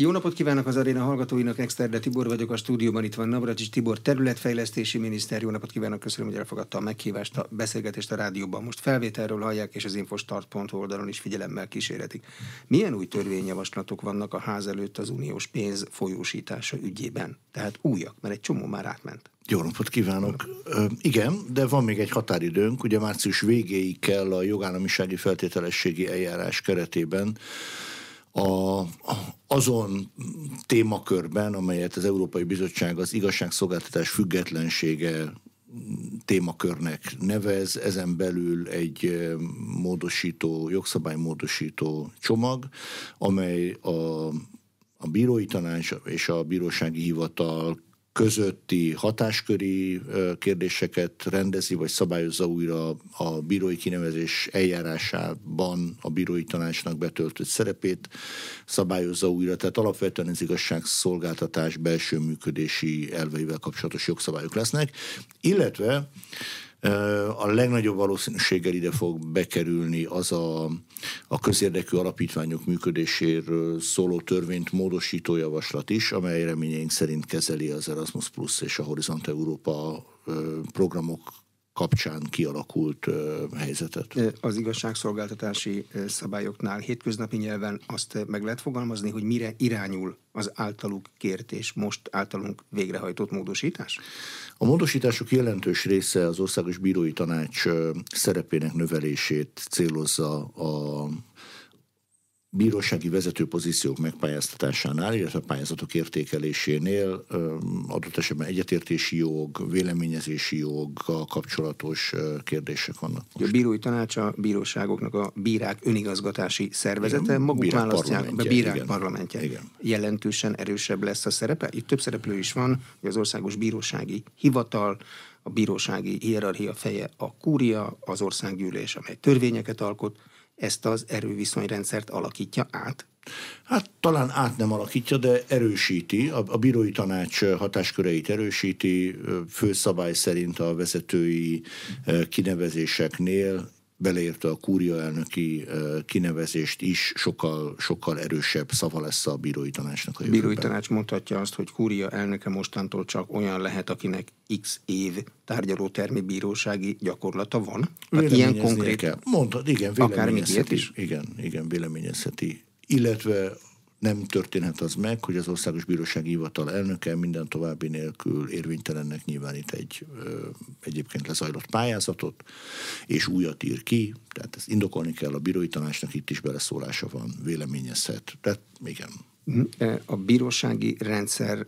Jó napot kívánok az aréna hallgatóinak, Exterde Tibor vagyok, a stúdióban itt van Navracsics Tibor, területfejlesztési miniszter. Jó napot kívánok, köszönöm, hogy elfogadta a meghívást, a beszélgetést a rádióban. Most felvételről hallják, és az infostart.hu oldalon is figyelemmel kíséretik. Milyen új törvényjavaslatok vannak a ház előtt az uniós pénz folyósítása ügyében? Tehát újak, mert egy csomó már átment. Jó napot kívánok! Igen, de van még egy határidőnk, ugye március végéig kell a jogállamisági feltételességi eljárás keretében a, azon témakörben, amelyet az Európai Bizottság az igazságszolgáltatás függetlensége témakörnek nevez, ezen belül egy módosító, jogszabálymódosító csomag, amely a, a bírói tanács és a bírósági hivatal közötti hatásköri kérdéseket rendezi, vagy szabályozza újra a bírói kinevezés eljárásában a bírói tanácsnak betöltött szerepét, szabályozza újra, tehát alapvetően az igazságszolgáltatás belső működési elveivel kapcsolatos jogszabályok lesznek, illetve a legnagyobb valószínűséggel ide fog bekerülni az a, a közérdekű alapítványok működéséről szóló törvényt módosító javaslat is, amely reményeink szerint kezeli az Erasmus Plus és a Horizont Európa programok kapcsán kialakult helyzetet. Az igazságszolgáltatási szabályoknál hétköznapi nyelven azt meg lehet fogalmazni, hogy mire irányul az általuk kért és most általunk végrehajtott módosítás? A módosítások jelentős része az Országos Bírói Tanács szerepének növelését célozza a bírósági vezető pozíciók megpályáztatásánál, illetve a pályázatok értékelésénél adott esetben egyetértési jog, véleményezési joggal kapcsolatos kérdések vannak. Most. A bírói tanács a bíróságoknak a bírák önigazgatási szervezete, igen, maguk bírák választják a bírák igen, parlamentje. Igen. Jelentősen erősebb lesz a szerepe. Itt több szereplő is van, hogy az országos bírósági hivatal, a bírósági hierarchia feje a kúria, az országgyűlés, amely törvényeket alkot, ezt az erőviszonyrendszert alakítja át? Hát talán át nem alakítja, de erősíti. A, a bírói tanács hatásköreit erősíti, főszabály szerint a vezetői kinevezéseknél beleértve a kúria elnöki kinevezést is sokkal, sokkal erősebb szava lesz a bírói tanácsnak a jövőben. Bírói tanács mondhatja azt, hogy kúria elnöke mostantól csak olyan lehet, akinek x év tárgyalótermi bírósági gyakorlata van. Tehát ilyen konkrét... Kell. Mondtad, igen, véleményezheti. Is? Igen, igen, véleményezheti. Illetve nem történhet az meg, hogy az Országos Bírósági Hivatal elnöke minden további nélkül érvénytelennek nyilvánít egy ö, egyébként lezajlott pályázatot, és újat ír ki, tehát ezt indokolni kell a bírói tanácsnak, itt is beleszólása van, véleményezhet. Tehát igen. A bírósági rendszer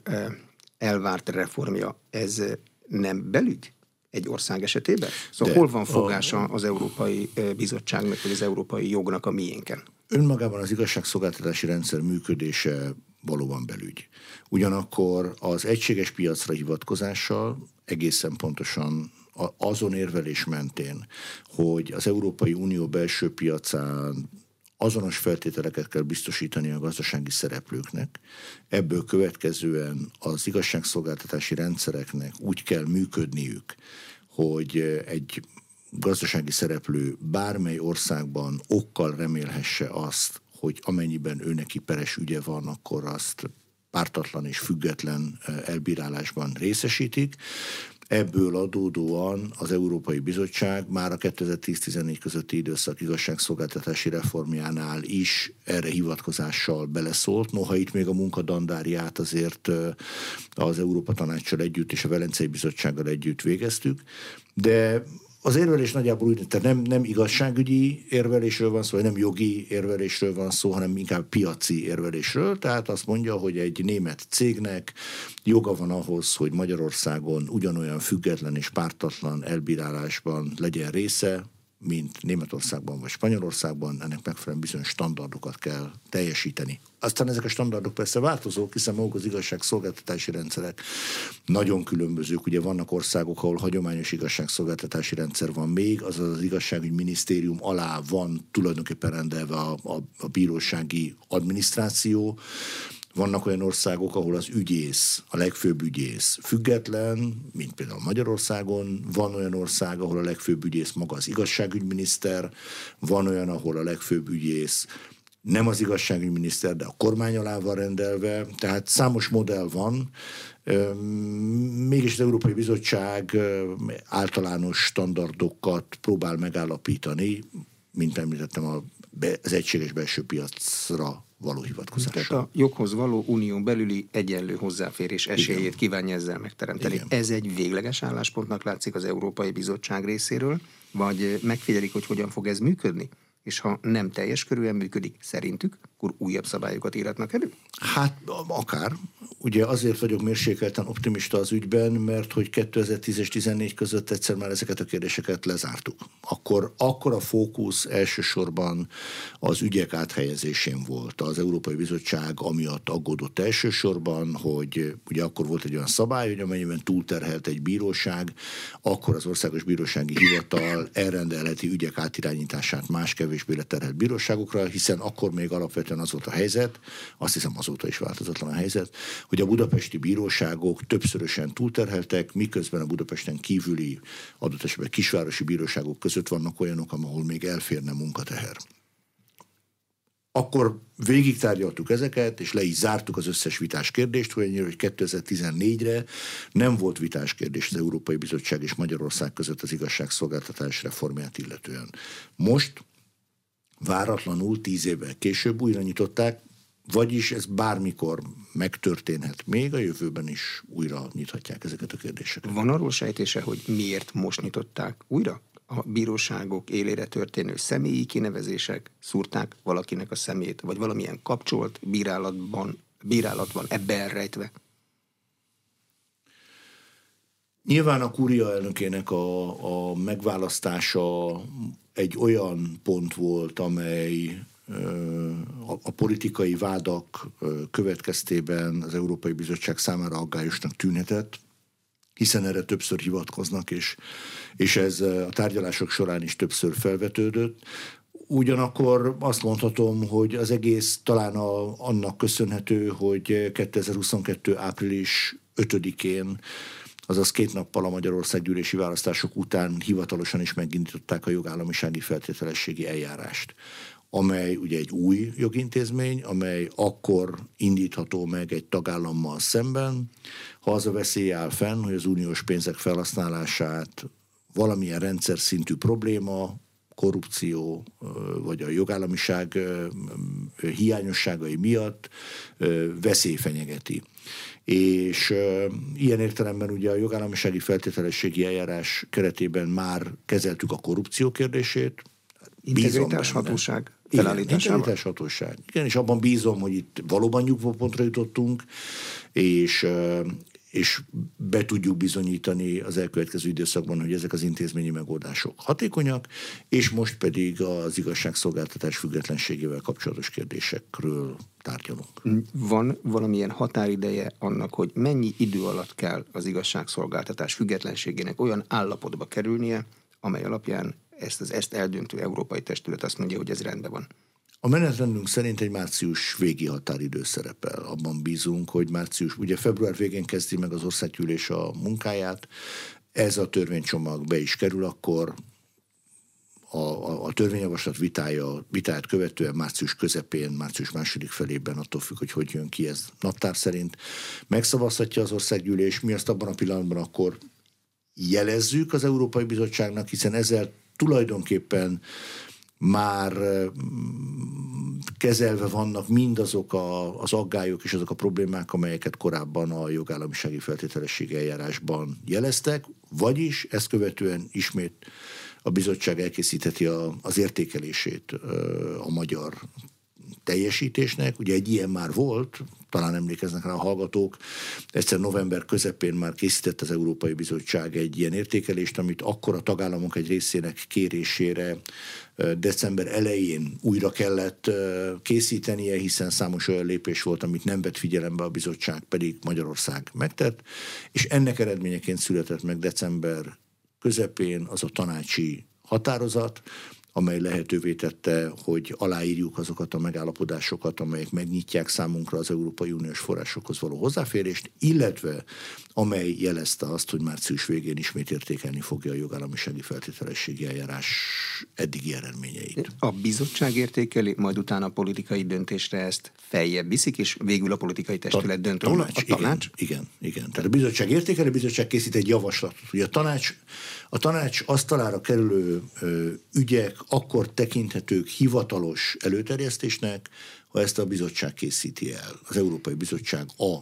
elvárt reformja, ez nem belügy? Egy ország esetében? Szóval De hol van fogása az Európai e, Bizottságnak, vagy az európai jognak a miénken? Önmagában az igazságszolgáltatási rendszer működése valóban belügy. Ugyanakkor az egységes piacra hivatkozással egészen pontosan azon érvelés mentén, hogy az Európai Unió belső piacán azonos feltételeket kell biztosítani a gazdasági szereplőknek, ebből következően az igazságszolgáltatási rendszereknek úgy kell működniük, hogy egy gazdasági szereplő bármely országban okkal remélhesse azt, hogy amennyiben őneki peres ügye van, akkor azt pártatlan és független elbírálásban részesítik. Ebből adódóan az Európai Bizottság már a 2010-14 közötti időszak igazságszolgáltatási reformjánál is erre hivatkozással beleszólt. Noha itt még a munkadandáriát azért az Európa Tanácssal együtt és a Velencei Bizottsággal együtt végeztük, de az érvelés nagyjából úgy, tehát nem, nem igazságügyi érvelésről van szó, vagy nem jogi érvelésről van szó, hanem inkább piaci érvelésről. Tehát azt mondja, hogy egy német cégnek joga van ahhoz, hogy Magyarországon ugyanolyan független és pártatlan elbírálásban legyen része, mint Németországban vagy Spanyolországban, ennek megfelelően bizonyos standardokat kell teljesíteni. Aztán ezek a standardok persze változók, hiszen maguk az igazságszolgáltatási rendszerek nagyon különbözők. Ugye vannak országok, ahol hagyományos igazságszolgáltatási rendszer van még, azaz az igazságügyi minisztérium alá van tulajdonképpen rendelve a, a, a bírósági adminisztráció, vannak olyan országok, ahol az ügyész, a legfőbb ügyész független, mint például Magyarországon. Van olyan ország, ahol a legfőbb ügyész maga az igazságügyminiszter. Van olyan, ahol a legfőbb ügyész nem az igazságügyminiszter, de a kormány alá van rendelve, tehát számos modell van, Mégis az Európai Bizottság általános standardokat próbál megállapítani, mint említettem, az egységes belső piacra való hivatkozással. Tehát a joghoz való unión belüli egyenlő hozzáférés esélyét Igen. kívánja ezzel megteremteni. Igen. Ez egy végleges álláspontnak látszik az Európai Bizottság részéről, vagy megfigyelik, hogy hogyan fog ez működni? és ha nem teljes körülön működik szerintük, akkor újabb szabályokat íratnak elő? Hát akár. Ugye azért vagyok mérsékelten optimista az ügyben, mert hogy 2010 és 2014 között egyszer már ezeket a kérdéseket lezártuk. Akkor, akkor a fókusz elsősorban az ügyek áthelyezésén volt. Az Európai Bizottság amiatt aggódott elsősorban, hogy ugye akkor volt egy olyan szabály, hogy amennyiben túlterhelt egy bíróság, akkor az Országos Bírósági Hivatal elrendelheti ügyek átirányítását más kevésbé leterhelt bíróságokra, hiszen akkor még alapvetően az volt a helyzet, azt hiszem azóta is változatlan a helyzet, hogy a budapesti bíróságok többszörösen túlterheltek, miközben a Budapesten kívüli adott esetben kisvárosi bíróságok között vannak olyanok, ahol még elférne munkateher. Akkor végig tárgyaltuk ezeket, és le is zártuk az összes vitás kérdést, hogy 2014-re nem volt vitás kérdés az Európai Bizottság és Magyarország között az igazságszolgáltatás reformját illetően. Most váratlanul tíz évvel később újra nyitották, vagyis ez bármikor megtörténhet még, a jövőben is újra nyithatják ezeket a kérdéseket. Van arról sejtése, hogy miért most nyitották újra? A bíróságok élére történő személyi kinevezések szúrták valakinek a szemét, vagy valamilyen kapcsolt bírálatban, bírálat van ebbe elrejtve? Nyilván a kúria elnökének a, a megválasztása egy olyan pont volt, amely a politikai vádak következtében az Európai Bizottság számára aggályosnak tűnhetett, hiszen erre többször hivatkoznak, és, és ez a tárgyalások során is többször felvetődött. Ugyanakkor azt mondhatom, hogy az egész talán a, annak köszönhető, hogy 2022. április 5-én azaz két nappal a Magyarország gyűlési választások után hivatalosan is megindították a jogállamisági feltételességi eljárást amely ugye egy új jogintézmény, amely akkor indítható meg egy tagállammal szemben, ha az a veszély áll fenn, hogy az uniós pénzek felhasználását valamilyen rendszer szintű probléma, korrupció vagy a jogállamiság hiányosságai miatt veszély fenyegeti. És ilyen értelemben ugye a jogállamisági feltételességi eljárás keretében már kezeltük a korrupció kérdését. Integritás hatóság felállításával? Igen, hatóság. Igen, és abban bízom, hogy itt valóban nyugvópontra jutottunk, és és be tudjuk bizonyítani az elkövetkező időszakban, hogy ezek az intézményi megoldások hatékonyak, és most pedig az igazságszolgáltatás függetlenségével kapcsolatos kérdésekről tárgyalunk. Van valamilyen határideje annak, hogy mennyi idő alatt kell az igazságszolgáltatás függetlenségének olyan állapotba kerülnie, amely alapján ezt az ezt eldöntő európai testület azt mondja, hogy ez rendben van. A menetrendünk szerint egy március végi határidő szerepel. Abban bízunk, hogy március, ugye február végén kezdi meg az országgyűlés a munkáját, ez a törvénycsomag be is kerül, akkor a, a, a törvényjavaslat vitája, vitáját követően március közepén, március második felében, attól függ, hogy hogy jön ki ez naptár szerint, megszavazhatja az országgyűlés, mi azt abban a pillanatban akkor jelezzük az Európai Bizottságnak, hiszen ezzel tulajdonképpen már kezelve vannak mindazok a, az aggályok és azok a problémák, amelyeket korábban a jogállamisági feltételesség eljárásban jeleztek, vagyis ezt követően ismét a bizottság elkészítheti a, az értékelését a magyar teljesítésnek. Ugye egy ilyen már volt, talán emlékeznek rá a hallgatók, egyszer november közepén már készített az Európai Bizottság egy ilyen értékelést, amit akkor a tagállamok egy részének kérésére december elején újra kellett készítenie, hiszen számos olyan lépés volt, amit nem vett figyelembe a bizottság, pedig Magyarország megtett, és ennek eredményeként született meg december közepén az a tanácsi határozat, amely lehetővé tette, hogy aláírjuk azokat a megállapodásokat, amelyek megnyitják számunkra az Európai Uniós forrásokhoz való hozzáférést, illetve amely jelezte azt, hogy március végén ismét értékelni fogja a jogállamisági feltételességi eljárás eddigi eredményeit. A bizottság értékeli, majd utána a politikai döntésre ezt feljebb viszik, és végül a politikai testület dönt tanács, a tanács? Igen, igen, igen. Tehát a bizottság értékeli, a bizottság készít egy javaslatot. Ugye a tanács, a tanács asztalára kerülő ö, ügyek akkor tekinthetők hivatalos előterjesztésnek, ha ezt a bizottság készíti el. Az Európai Bizottság a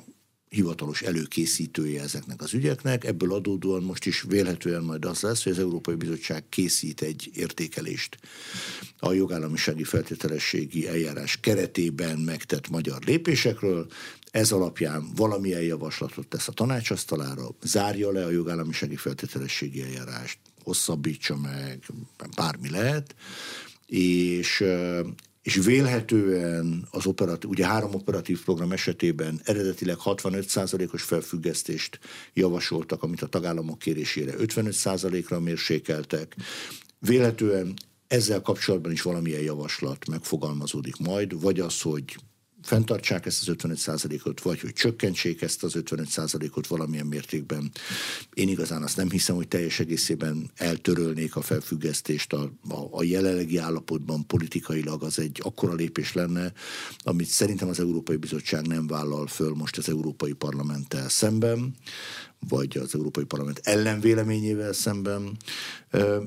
hivatalos előkészítője ezeknek az ügyeknek. Ebből adódóan most is vélhetően majd az lesz, hogy az Európai Bizottság készít egy értékelést a jogállamisági feltételességi eljárás keretében megtett magyar lépésekről. Ez alapján valamilyen javaslatot tesz a tanácsasztalára, zárja le a jogállamisági feltételességi eljárást, hosszabbítsa meg, bármi lehet, és és vélhetően az operatív, ugye három operatív program esetében eredetileg 65%-os felfüggesztést javasoltak, amit a tagállamok kérésére 55%-ra mérsékeltek. Vélhetően ezzel kapcsolatban is valamilyen javaslat megfogalmazódik majd, vagy az, hogy fenntartsák ezt az 55%-ot, vagy hogy csökkentsék ezt az 55%-ot valamilyen mértékben. Én igazán azt nem hiszem, hogy teljes egészében eltörölnék a felfüggesztést a, a, a jelenlegi állapotban politikailag az egy akkora lépés lenne, amit szerintem az Európai Bizottság nem vállal föl most az Európai Parlamenttel szemben vagy az Európai Parlament ellenvéleményével szemben,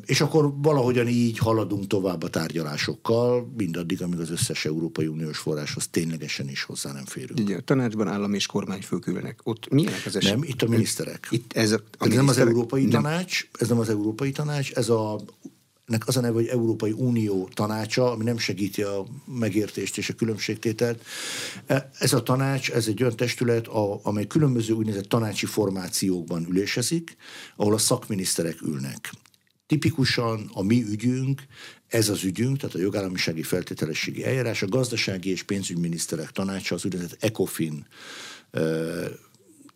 és akkor valahogyan így haladunk tovább a tárgyalásokkal, mindaddig, amíg az összes Európai Uniós forráshoz ténylegesen is hozzá nem férünk. Ugye a tanácsban állam és kormányfők ülnek. Ott milyenek az eset? Nem, itt a miniszterek. Itt ez a, a ez nem az Európai nem. Tanács, ez nem az Európai Tanács, ez a nek az a neve, hogy Európai Unió tanácsa, ami nem segíti a megértést és a különbségtételt. E, ez a tanács, ez egy olyan testület, amely különböző úgynevezett tanácsi formációkban ülésezik, ahol a szakminiszterek ülnek. Tipikusan a mi ügyünk, ez az ügyünk, tehát a jogállamisági feltételességi eljárás, a gazdasági és pénzügyminiszterek tanácsa, az úgynevezett ECOFIN e,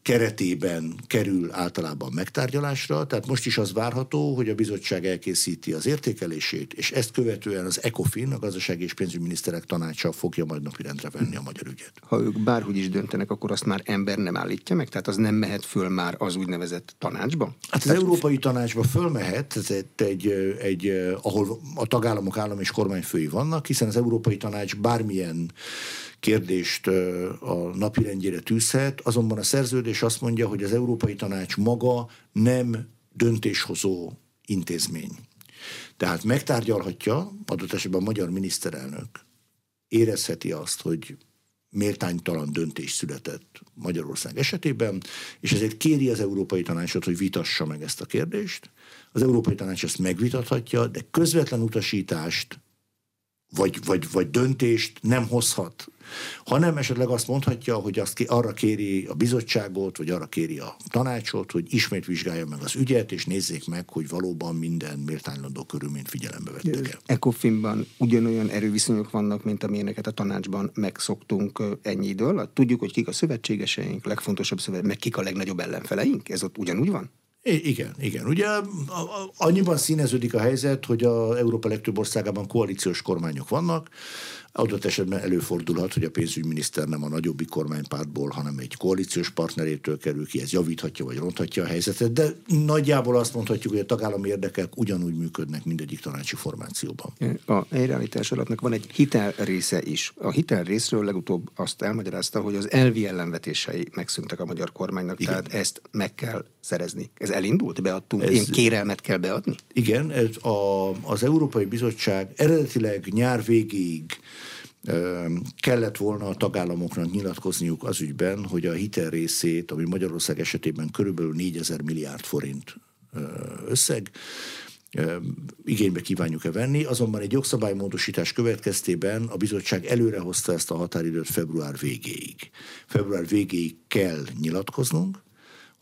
keretében kerül általában megtárgyalásra, tehát most is az várható, hogy a bizottság elkészíti az értékelését, és ezt követően az ECOFIN, a gazdasági és pénzügyminiszterek tanácsa fogja majd napirendre venni a magyar ügyet. Ha ők bárhogy is döntenek, akkor azt már ember nem állítja meg? Tehát az nem mehet föl már az úgynevezett tanácsba? Hát az Európai Tanácsba fölmehet, ez egy, egy, egy, ahol a tagállamok állam és kormányfői vannak, hiszen az Európai Tanács bármilyen kérdést a napirendjére tűzhet, azonban a szerződés azt mondja, hogy az Európai Tanács maga nem döntéshozó intézmény. Tehát megtárgyalhatja, adott esetben a magyar miniszterelnök érezheti azt, hogy méltánytalan döntés született Magyarország esetében, és ezért kéri az Európai Tanácsot, hogy vitassa meg ezt a kérdést. Az Európai Tanács ezt megvitathatja, de közvetlen utasítást vagy, vagy, vagy döntést nem hozhat hanem esetleg azt mondhatja, hogy azt arra kéri a bizottságot, vagy arra kéri a tanácsot, hogy ismét vizsgálja meg az ügyet, és nézzék meg, hogy valóban minden méltánylandó körülményt figyelembe vettek el. ECOFIN-ban ugyanolyan erőviszonyok vannak, mint amilyeneket a tanácsban megszoktunk ennyi idő alatt. Tudjuk, hogy kik a szövetségeseink, legfontosabb szövet, meg kik a legnagyobb ellenfeleink? Ez ott ugyanúgy van? Igen, igen. Ugye annyiban színeződik a helyzet, hogy a Európa legtöbb országában koalíciós kormányok vannak, Adott esetben előfordulhat, hogy a pénzügyminiszter nem a nagyobbi kormánypártból, hanem egy koalíciós partnerétől kerül ki, ez javíthatja vagy ronthatja a helyzetet, de nagyjából azt mondhatjuk, hogy a tagállami érdekek ugyanúgy működnek mindegyik tanácsi formációban. A helyreállítás alapnak van egy hitel része is. A hitel részről legutóbb azt elmagyarázta, hogy az elvi ellenvetései megszűntek a magyar kormánynak, Igen. tehát ezt meg kell szerezni. Ez elindult, beadtunk, ez, én kérelmet kell beadni? Igen, ez a, az Európai Bizottság eredetileg nyár végéig kellett volna a tagállamoknak nyilatkozniuk az ügyben, hogy a hitel részét, ami Magyarország esetében körülbelül 4000 milliárd forint összeg, igénybe kívánjuk-e venni, azonban egy jogszabálymódosítás következtében a bizottság előrehozta ezt a határidőt február végéig. Február végéig kell nyilatkoznunk,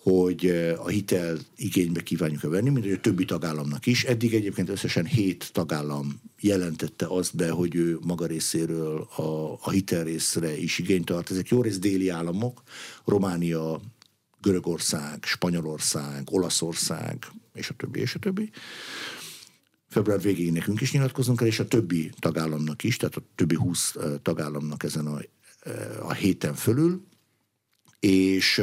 hogy a hitel igénybe kívánjuk-e venni, mint a többi tagállamnak is. Eddig egyébként összesen hét tagállam jelentette azt be, hogy ő maga részéről a, a hitelrészre is igényt tart. Ezek jó rész déli államok, Románia, Görögország, Spanyolország, Olaszország, és a többi, és a többi. február végéig nekünk is nyilatkozunk kell, és a többi tagállamnak is, tehát a többi 20 tagállamnak ezen a, a héten fölül, és,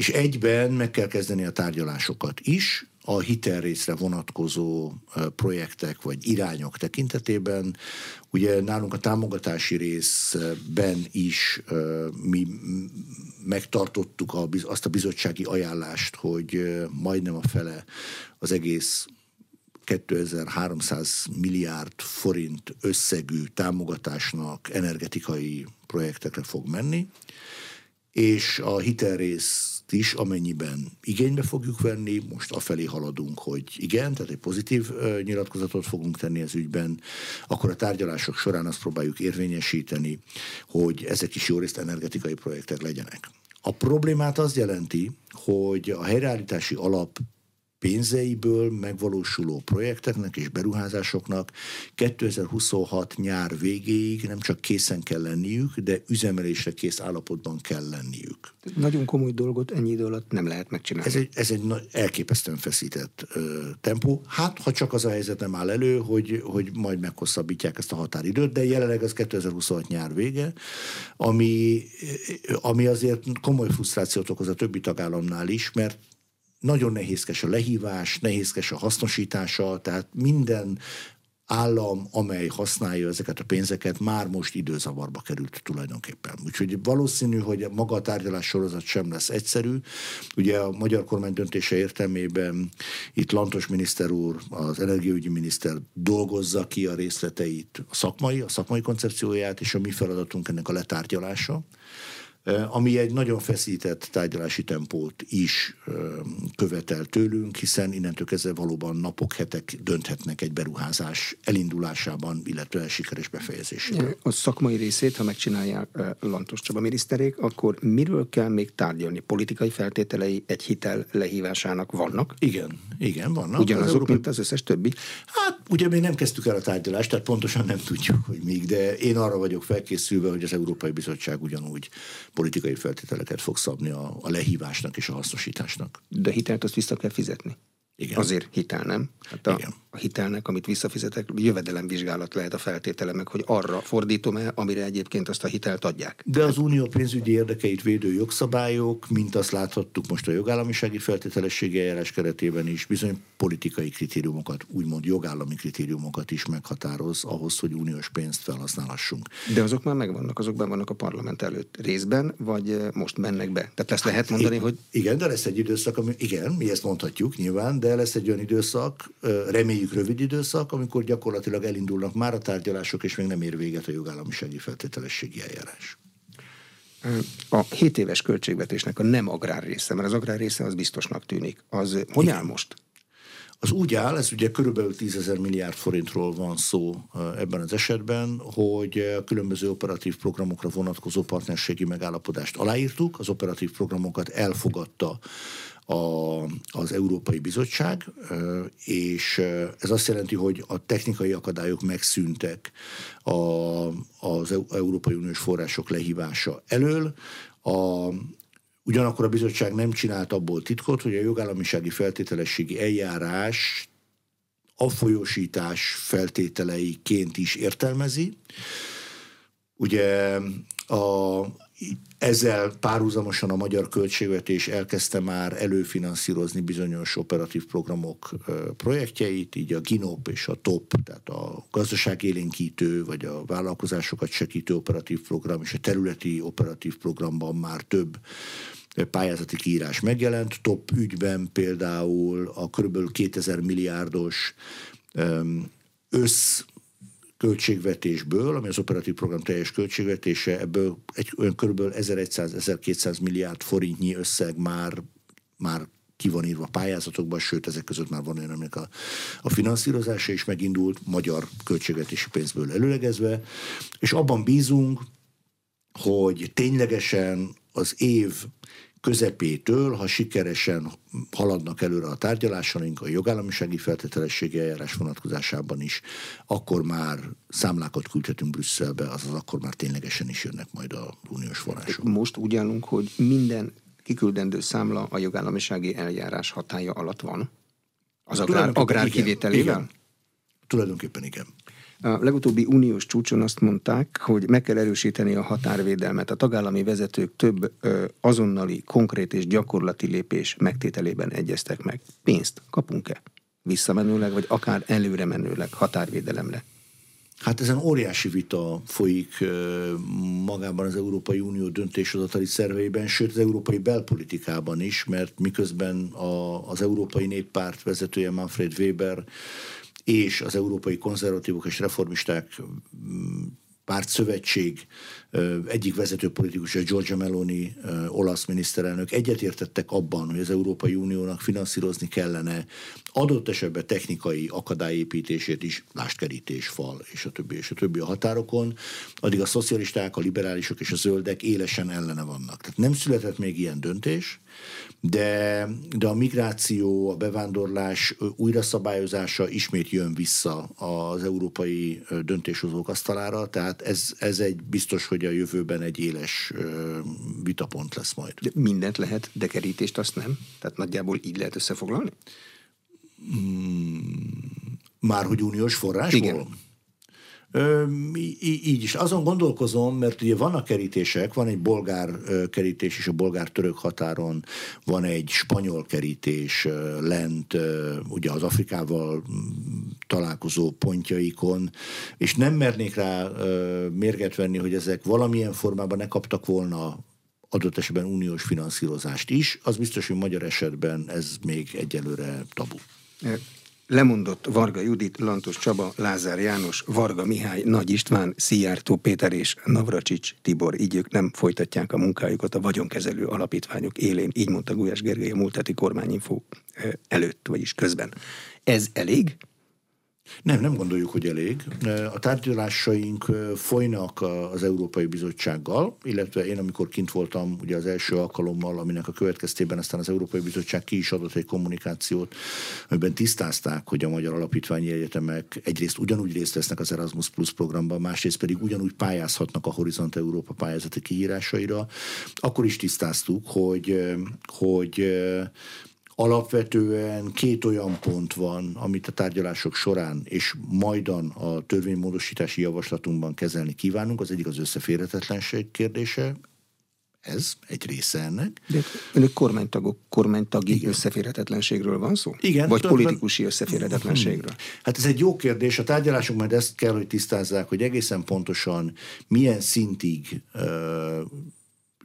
és egyben meg kell kezdeni a tárgyalásokat is, a hitelrészre vonatkozó projektek vagy irányok tekintetében. Ugye nálunk a támogatási részben is mi megtartottuk azt a bizottsági ajánlást, hogy majdnem a fele az egész 2300 milliárd forint összegű támogatásnak energetikai projektekre fog menni, és a hitelrész is, amennyiben igénybe fogjuk venni, most afelé haladunk, hogy igen, tehát egy pozitív nyilatkozatot fogunk tenni az ügyben, akkor a tárgyalások során azt próbáljuk érvényesíteni, hogy ezek is jó részt energetikai projektek legyenek. A problémát az jelenti, hogy a helyreállítási alap pénzeiből megvalósuló projekteknek és beruházásoknak 2026 nyár végéig nem csak készen kell lenniük, de üzemelésre kész állapotban kell lenniük. Nagyon komoly dolgot ennyi idő alatt nem lehet megcsinálni. Ez egy, ez egy elképesztően feszített ö, tempó. Hát, ha csak az a helyzet nem áll elő, hogy, hogy majd meghosszabbítják ezt a határidőt, de jelenleg az 2026 nyár vége, ami, ami azért komoly frusztrációt okoz a többi tagállamnál is, mert nagyon nehézkes a lehívás, nehézkes a hasznosítása, tehát minden állam, amely használja ezeket a pénzeket, már most időzavarba került tulajdonképpen. Úgyhogy valószínű, hogy maga a tárgyalás sorozat sem lesz egyszerű. Ugye a magyar kormány döntése értelmében itt Lantos miniszter úr, az energiaügyi miniszter dolgozza ki a részleteit, a szakmai, a szakmai koncepcióját, és a mi feladatunk ennek a letárgyalása ami egy nagyon feszített tárgyalási tempót is követel tőlünk, hiszen innentől kezdve valóban napok, hetek dönthetnek egy beruházás elindulásában, illetve sikeres befejezésében. A szakmai részét, ha megcsinálják Lantos Csaba miniszterék, akkor miről kell még tárgyalni? Politikai feltételei egy hitel lehívásának vannak? Igen, igen, vannak. Ugyanazok, az Európai... mint az összes többi? Hát ugye még nem kezdtük el a tárgyalást, tehát pontosan nem tudjuk, hogy még, de én arra vagyok felkészülve, hogy az Európai Bizottság ugyanúgy politikai feltételeket fog szabni a, a lehívásnak és a hasznosításnak. De hitelt azt vissza kell fizetni. Igen. Azért hitel, nem? Hát a, Igen. a hitelnek, amit visszafizetek, jövedelemvizsgálat lehet a feltétele meg, hogy arra fordítom-e, amire egyébként azt a hitelt adják. De az unió pénzügyi érdekeit védő jogszabályok, mint azt láthattuk most a jogállamisági feltételességi eljárás keretében is, bizony politikai kritériumokat, úgymond jogállami kritériumokat is meghatároz ahhoz, hogy uniós pénzt felhasználhassunk. De azok már megvannak, azok ben vannak a parlament előtt részben, vagy eh, most mennek be? Tehát ezt lehet mondani, hát, hogy... Igen, de lesz egy időszak, ami, igen, mi ezt mondhatjuk nyilván, de de lesz egy olyan időszak, reméljük rövid időszak, amikor gyakorlatilag elindulnak már a tárgyalások, és még nem ér véget a jogállamisági feltételességi eljárás. A 7 éves költségvetésnek a nem agrár része, mert az agrár része az biztosnak tűnik, az hogy áll most? Az úgy áll, ez ugye körülbelül 10 ezer milliárd forintról van szó ebben az esetben, hogy különböző operatív programokra vonatkozó partnerségi megállapodást aláírtuk, az operatív programokat elfogadta a, az Európai Bizottság, és ez azt jelenti, hogy a technikai akadályok megszűntek a, az Európai Uniós források lehívása elől. A, ugyanakkor a bizottság nem csinált abból titkot, hogy a jogállamisági feltételességi eljárás a folyósítás feltételeiként is értelmezi. Ugye a, ezzel párhuzamosan a magyar költségvetés elkezdte már előfinanszírozni bizonyos operatív programok projektjeit, így a GINOP és a TOP, tehát a gazdaságélénkítő vagy a vállalkozásokat segítő operatív program és a területi operatív programban már több pályázati kiírás megjelent. TOP ügyben például a kb. 2000 milliárdos össz költségvetésből, ami az operatív program teljes költségvetése, ebből egy olyan kb. 1100-1200 milliárd forintnyi összeg már, már ki van írva pályázatokban, sőt, ezek között már van olyan, aminek a, a finanszírozása is megindult, magyar költségvetési pénzből előlegezve, és abban bízunk, hogy ténylegesen az év közepétől, ha sikeresen haladnak előre a tárgyalásaink a jogállamisági feltételességi eljárás vonatkozásában is, akkor már számlákat küldhetünk Brüsszelbe, azaz akkor már ténylegesen is jönnek majd a uniós források. Most úgy állunk, hogy minden kiküldendő számla a jogállamisági eljárás hatája alatt van? Az agrár, agrár kivételével? Igen. Tulajdonképpen igen. A legutóbbi uniós csúcson azt mondták, hogy meg kell erősíteni a határvédelmet. A tagállami vezetők több ö, azonnali, konkrét és gyakorlati lépés megtételében egyeztek meg. Pénzt kapunk-e? Visszamenőleg, vagy akár előre menőleg határvédelemre? Hát ezen óriási vita folyik magában az Európai Unió döntéshozatali szerveiben, sőt az európai belpolitikában is, mert miközben a, az Európai Néppárt vezetője Manfred Weber és az európai konzervatívok és reformisták pártszövetség egyik vezető politikus, a Giorgia Meloni olasz miniszterelnök egyetértettek abban, hogy az Európai Uniónak finanszírozni kellene adott esetben technikai akadályépítését is, lástkerítés, fal és a többi és a többi a határokon, addig a szocialisták, a liberálisok és a zöldek élesen ellene vannak. Tehát nem született még ilyen döntés, de, de a migráció, a bevándorlás újra szabályozása ismét jön vissza az európai döntéshozók asztalára, tehát ez, ez egy biztos, hogy a jövőben egy éles vitapont lesz majd. De mindent lehet, de kerítést azt nem? Tehát nagyjából így lehet összefoglalni? Hmm, már hogy uniós forrásból? Igen. Így is. Azon gondolkozom, mert ugye vannak kerítések, van egy bolgár kerítés is a bolgár-török határon, van egy spanyol kerítés lent, ugye az Afrikával találkozó pontjaikon, és nem mernék rá mérget venni, hogy ezek valamilyen formában ne kaptak volna adott esetben uniós finanszírozást is, az biztos, hogy magyar esetben ez még egyelőre tabu lemondott Varga Judit, Lantos Csaba, Lázár János, Varga Mihály, Nagy István, Szijjártó Péter és Navracsics Tibor, így ők nem folytatják a munkájukat a vagyonkezelő alapítványok élén, így mondta Gulyás Gergely a múlt heti kormányinfó előtt, vagyis közben. Ez elég? Nem, nem gondoljuk, hogy elég. A tárgyalásaink folynak az Európai Bizottsággal, illetve én, amikor kint voltam ugye az első alkalommal, aminek a következtében aztán az Európai Bizottság ki is adott egy kommunikációt, amiben tisztázták, hogy a magyar alapítványi egyetemek egyrészt ugyanúgy részt vesznek az Erasmus Plus programban, másrészt pedig ugyanúgy pályázhatnak a Horizont Európa pályázati kihírásaira. Akkor is tisztáztuk, hogy, hogy Alapvetően két olyan pont van, amit a tárgyalások során és majdan a törvénymódosítási javaslatunkban kezelni kívánunk. Az egyik az összeférhetetlenség kérdése, ez egy része ennek. De önök kormánytagok, kormánytagi Igen. összeférhetetlenségről van szó? Igen. Vagy politikusi összeférhetetlenségről? Hát ez egy jó kérdés. A tárgyalások majd ezt kell, hogy tisztázzák, hogy egészen pontosan milyen szintig uh,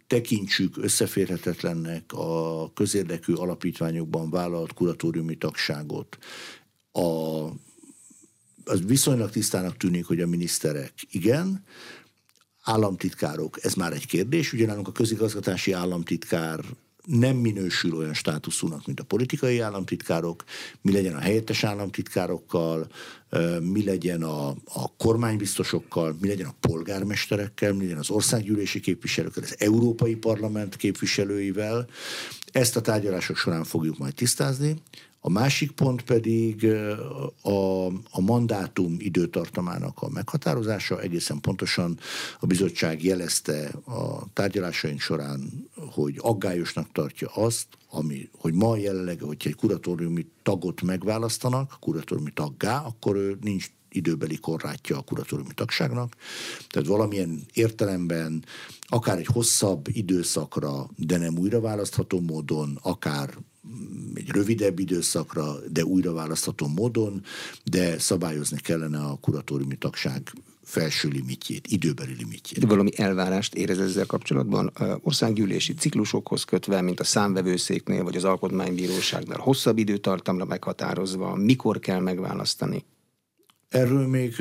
tekintsük összeférhetetlennek a közérdekű alapítványokban vállalt kuratóriumi tagságot. A, az viszonylag tisztának tűnik, hogy a miniszterek igen, államtitkárok, ez már egy kérdés, ugyanálunk a közigazgatási államtitkár nem minősül olyan státuszúnak, mint a politikai államtitkárok, mi legyen a helyettes államtitkárokkal, mi legyen a, a kormánybiztosokkal, mi legyen a polgármesterekkel, mi legyen az országgyűlési képviselőkkel, az Európai Parlament képviselőivel. Ezt a tárgyalások során fogjuk majd tisztázni. A másik pont pedig a, a mandátum időtartamának a meghatározása. Egészen pontosan a bizottság jelezte a tárgyalásaink során, hogy aggályosnak tartja azt, ami, hogy ma jelenleg, hogyha egy kuratóriumi tagot megválasztanak, kuratóriumi taggá, akkor ő nincs időbeli korlátja a kuratóriumi tagságnak. Tehát valamilyen értelemben akár egy hosszabb időszakra, de nem újra választható módon, akár egy rövidebb időszakra, de újra választható módon, de szabályozni kellene a kuratóriumi tagság felső limitjét, időbeli limitjét. De valami elvárást érez ezzel kapcsolatban országgyűlési ciklusokhoz kötve, mint a számvevőszéknél vagy az alkotmánybíróságnál hosszabb időtartamra meghatározva, mikor kell megválasztani? Erről még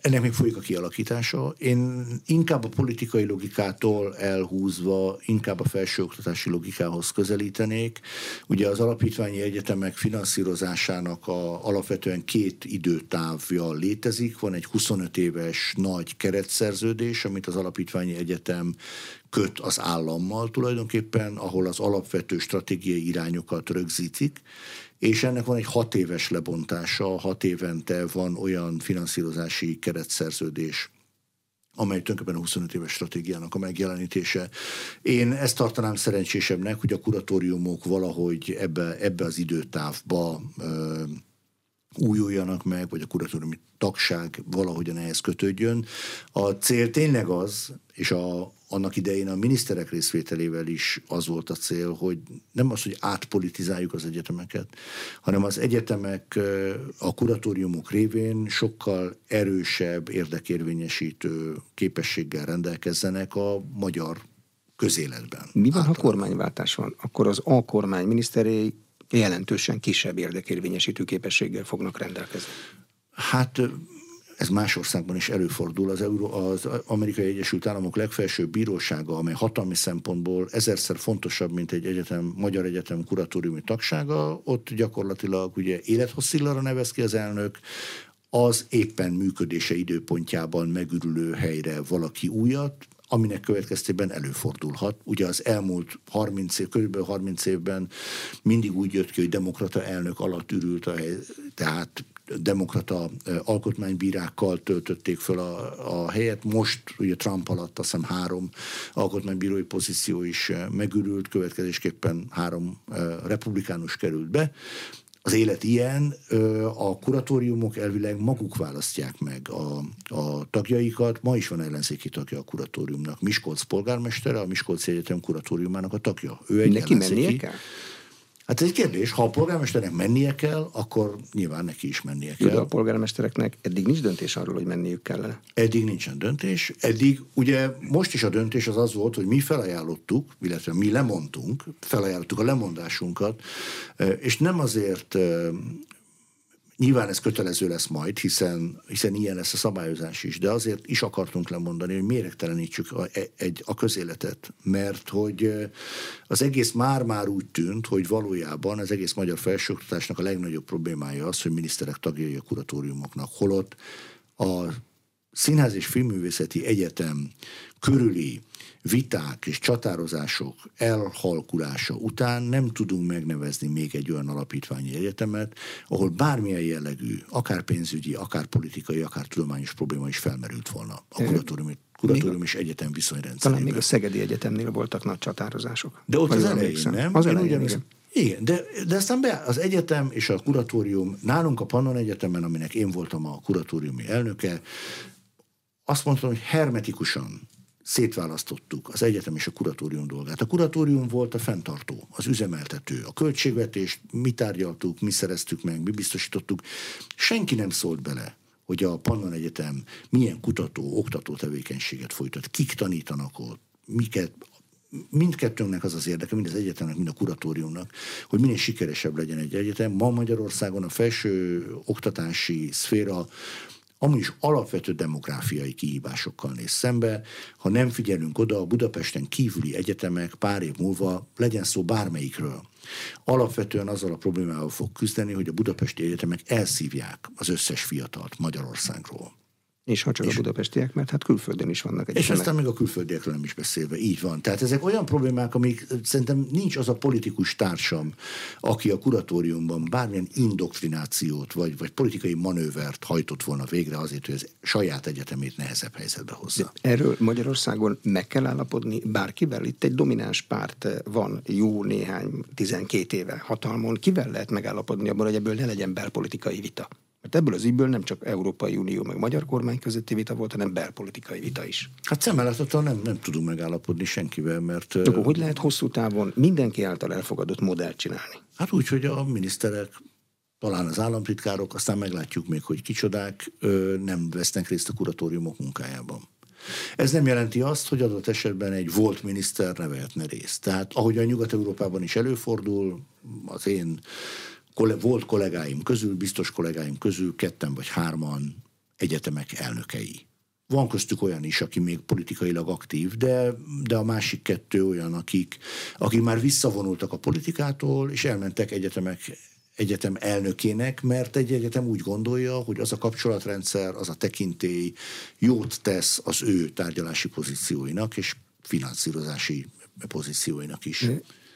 ennek még folyik a kialakítása. Én inkább a politikai logikától elhúzva, inkább a felsőoktatási logikához közelítenék. Ugye az alapítványi egyetemek finanszírozásának a, alapvetően két időtávja létezik. Van egy 25 éves nagy keretszerződés, amit az alapítványi egyetem köt az állammal tulajdonképpen, ahol az alapvető stratégiai irányokat rögzítik, és ennek van egy hat éves lebontása, hat évente van olyan finanszírozási keretszerződés, amely tulajdonképpen a 25 éves stratégiának a megjelenítése. Én ezt tartanám szerencsésebbnek, hogy a kuratóriumok valahogy ebbe, ebbe az időtávba ö, újuljanak meg, vagy a kuratóriumi tagság valahogyan ehhez kötődjön. A cél tényleg az, és a, annak idején a miniszterek részvételével is az volt a cél, hogy nem az, hogy átpolitizáljuk az egyetemeket, hanem az egyetemek a kuratóriumok révén sokkal erősebb, érdekérvényesítő képességgel rendelkezzenek a magyar közéletben. Mi van, ha kormányváltás van? Akkor az a kormány miniszterei jelentősen kisebb érdekérvényesítő képességgel fognak rendelkezni. Hát ez más országban is előfordul. Az, Euró, az Amerikai Egyesült Államok legfelsőbb bírósága, amely hatalmi szempontból ezerszer fontosabb, mint egy egyetem, magyar egyetem kuratóriumi tagsága, ott gyakorlatilag ugye élethosszillara nevez ki az elnök, az éppen működése időpontjában megürülő helyre valaki újat, aminek következtében előfordulhat. Ugye az elmúlt 30 év, kb. 30 évben mindig úgy jött ki, hogy demokrata elnök alatt ürült a hely, tehát demokrata alkotmánybírákkal töltötték föl a, a helyet. Most ugye Trump alatt azt hiszem három alkotmánybírói pozíció is megürült, következésképpen három republikánus került be. Az élet ilyen, a kuratóriumok elvileg maguk választják meg a, a tagjaikat. Ma is van ellenzéki tagja a kuratóriumnak. Miskolc polgármestere, a Miskolc Egyetem kuratóriumának a tagja. Ő egy Neki mennie kell? Hát ez egy kérdés, ha a polgármesternek mennie kell, akkor nyilván neki is mennie kell. De a polgármestereknek eddig nincs döntés arról, hogy menniük kellene. Eddig nincsen döntés. Eddig ugye most is a döntés az az volt, hogy mi felajánlottuk, illetve mi lemondtunk, felajánlottuk a lemondásunkat, és nem azért Nyilván ez kötelező lesz majd, hiszen, hiszen ilyen lesz a szabályozás is, de azért is akartunk lemondani, hogy méregtelenítsük a, e, egy, a közéletet, mert hogy az egész már-már úgy tűnt, hogy valójában az egész magyar felsőoktatásnak a legnagyobb problémája az, hogy miniszterek tagjai a kuratóriumoknak, holott a Színház és Filmművészeti Egyetem körüli viták és csatározások elhalkulása után nem tudunk megnevezni még egy olyan alapítványi egyetemet, ahol bármilyen jellegű, akár pénzügyi, akár politikai, akár tudományos probléma is felmerült volna a kuratóriumi kuratórium és egyetem viszonyrendszerében. Talán még a Szegedi Egyetemnél voltak nagy csatározások. De ott az elején, nem? Az elején, igen. Igen, de, de aztán be, az egyetem és a kuratórium, nálunk a Pannon Egyetemen, aminek én voltam a kuratóriumi elnöke, azt mondtam, hogy hermetikusan szétválasztottuk az egyetem és a kuratórium dolgát. A kuratórium volt a fenntartó, az üzemeltető. A költségvetést mi tárgyaltuk, mi szereztük meg, mi biztosítottuk. Senki nem szólt bele, hogy a Pannon Egyetem milyen kutató, oktató tevékenységet folytat, kik tanítanak ott, miket, mindkettőnknek az az érdeke, mind az egyetemnek, mind a kuratóriumnak, hogy minél sikeresebb legyen egy egyetem. Ma Magyarországon a felső oktatási szféra amúgy is alapvető demográfiai kihívásokkal néz szembe. Ha nem figyelünk oda, a Budapesten kívüli egyetemek pár év múlva legyen szó bármelyikről. Alapvetően azzal a problémával fog küzdeni, hogy a budapesti egyetemek elszívják az összes fiatalt Magyarországról. És ha csak és, a budapestiek, mert hát külföldön is vannak egyetemek. És aztán még a külföldiekről nem is beszélve, így van. Tehát ezek olyan problémák, amik szerintem nincs az a politikus társam, aki a kuratóriumban bármilyen indoktrinációt vagy, vagy politikai manővert hajtott volna végre azért, hogy az saját egyetemét nehezebb helyzetbe hozza. De erről Magyarországon meg kell állapodni bárkivel? Itt egy domináns párt van jó néhány, 12 éve hatalmon. Kivel lehet megállapodni abban, hogy ebből ne legyen belpolitikai vita? Mert ebből az ügyből nem csak Európai Unió meg magyar kormány közötti vita volt, hanem belpolitikai vita is. Hát szemmeláthatóan nem, nem tudunk megállapodni senkivel, mert... De akkor hogy lehet hosszú távon mindenki által elfogadott modellt csinálni? Hát úgy, hogy a miniszterek talán az államtitkárok, aztán meglátjuk még, hogy kicsodák nem vesznek részt a kuratóriumok munkájában. Ez nem jelenti azt, hogy adott esetben egy volt miniszter ne vehetne részt. Tehát ahogy a Nyugat-Európában is előfordul, az én volt kollégáim közül, biztos kollégáim közül ketten vagy hárman egyetemek elnökei. Van köztük olyan is, aki még politikailag aktív, de, de a másik kettő olyan, akik, akik már visszavonultak a politikától, és elmentek egyetemek egyetem elnökének, mert egy egyetem úgy gondolja, hogy az a kapcsolatrendszer, az a tekintély jót tesz az ő tárgyalási pozícióinak, és finanszírozási pozícióinak is.